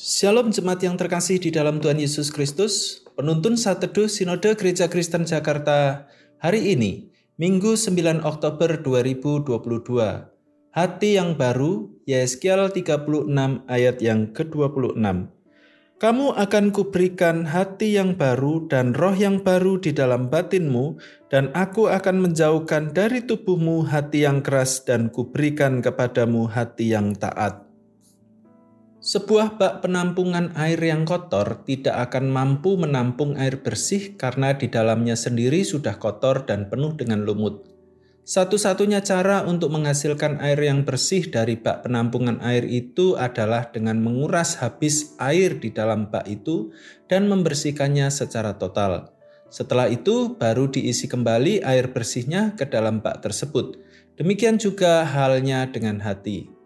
Shalom jemaat yang terkasih di dalam Tuhan Yesus Kristus. Penuntun saat teduh Sinode Gereja Kristen Jakarta hari ini, Minggu 9 Oktober 2022. Hati yang baru, Yeskiel 36 ayat yang ke-26. Kamu akan kuberikan hati yang baru dan roh yang baru di dalam batinmu, dan aku akan menjauhkan dari tubuhmu hati yang keras dan kuberikan kepadamu hati yang taat. Sebuah bak penampungan air yang kotor tidak akan mampu menampung air bersih karena di dalamnya sendiri sudah kotor dan penuh dengan lumut. Satu-satunya cara untuk menghasilkan air yang bersih dari bak penampungan air itu adalah dengan menguras habis air di dalam bak itu dan membersihkannya secara total. Setelah itu, baru diisi kembali air bersihnya ke dalam bak tersebut. Demikian juga halnya dengan hati.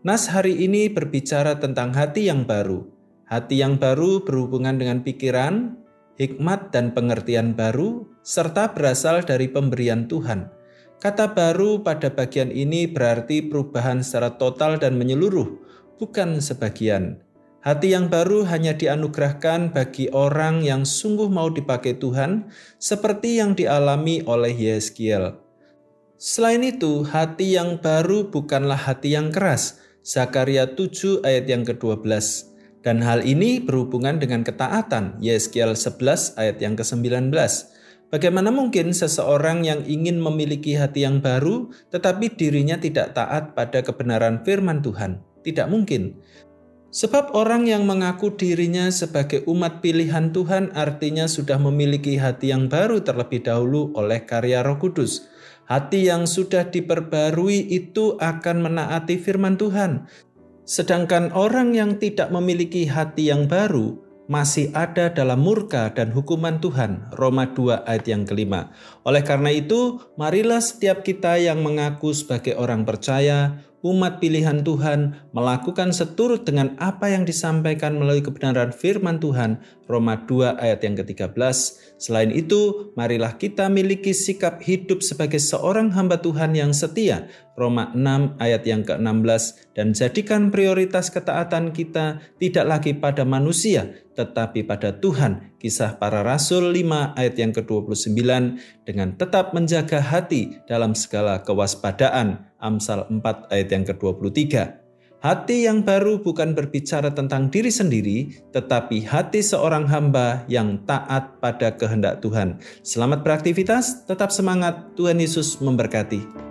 Nas hari ini berbicara tentang hati yang baru. Hati yang baru berhubungan dengan pikiran, hikmat, dan pengertian baru, serta berasal dari pemberian Tuhan. Kata baru pada bagian ini berarti perubahan secara total dan menyeluruh, bukan sebagian. Hati yang baru hanya dianugerahkan bagi orang yang sungguh mau dipakai Tuhan, seperti yang dialami oleh Yeskiel. Selain itu, hati yang baru bukanlah hati yang keras, Zakaria 7 ayat yang ke-12. Dan hal ini berhubungan dengan ketaatan, Yeskiel 11 ayat yang ke-19. Bagaimana mungkin seseorang yang ingin memiliki hati yang baru tetapi dirinya tidak taat pada kebenaran firman Tuhan? Tidak mungkin. Sebab orang yang mengaku dirinya sebagai umat pilihan Tuhan artinya sudah memiliki hati yang baru terlebih dahulu oleh karya Roh Kudus. Hati yang sudah diperbarui itu akan menaati firman Tuhan. Sedangkan orang yang tidak memiliki hati yang baru masih ada dalam murka dan hukuman Tuhan. Roma 2 ayat yang kelima. Oleh karena itu, marilah setiap kita yang mengaku sebagai orang percaya, umat pilihan Tuhan melakukan seturut dengan apa yang disampaikan melalui kebenaran firman Tuhan Roma 2 ayat yang ke-13. Selain itu, marilah kita miliki sikap hidup sebagai seorang hamba Tuhan yang setia Roma 6 ayat yang ke-16 dan jadikan prioritas ketaatan kita tidak lagi pada manusia tetapi pada Tuhan. Kisah para Rasul 5 ayat yang ke-29 dengan tetap menjaga hati dalam segala kewaspadaan. Amsal 4 ayat yang ke-23. Hati yang baru bukan berbicara tentang diri sendiri, tetapi hati seorang hamba yang taat pada kehendak Tuhan. Selamat beraktivitas, tetap semangat, Tuhan Yesus memberkati.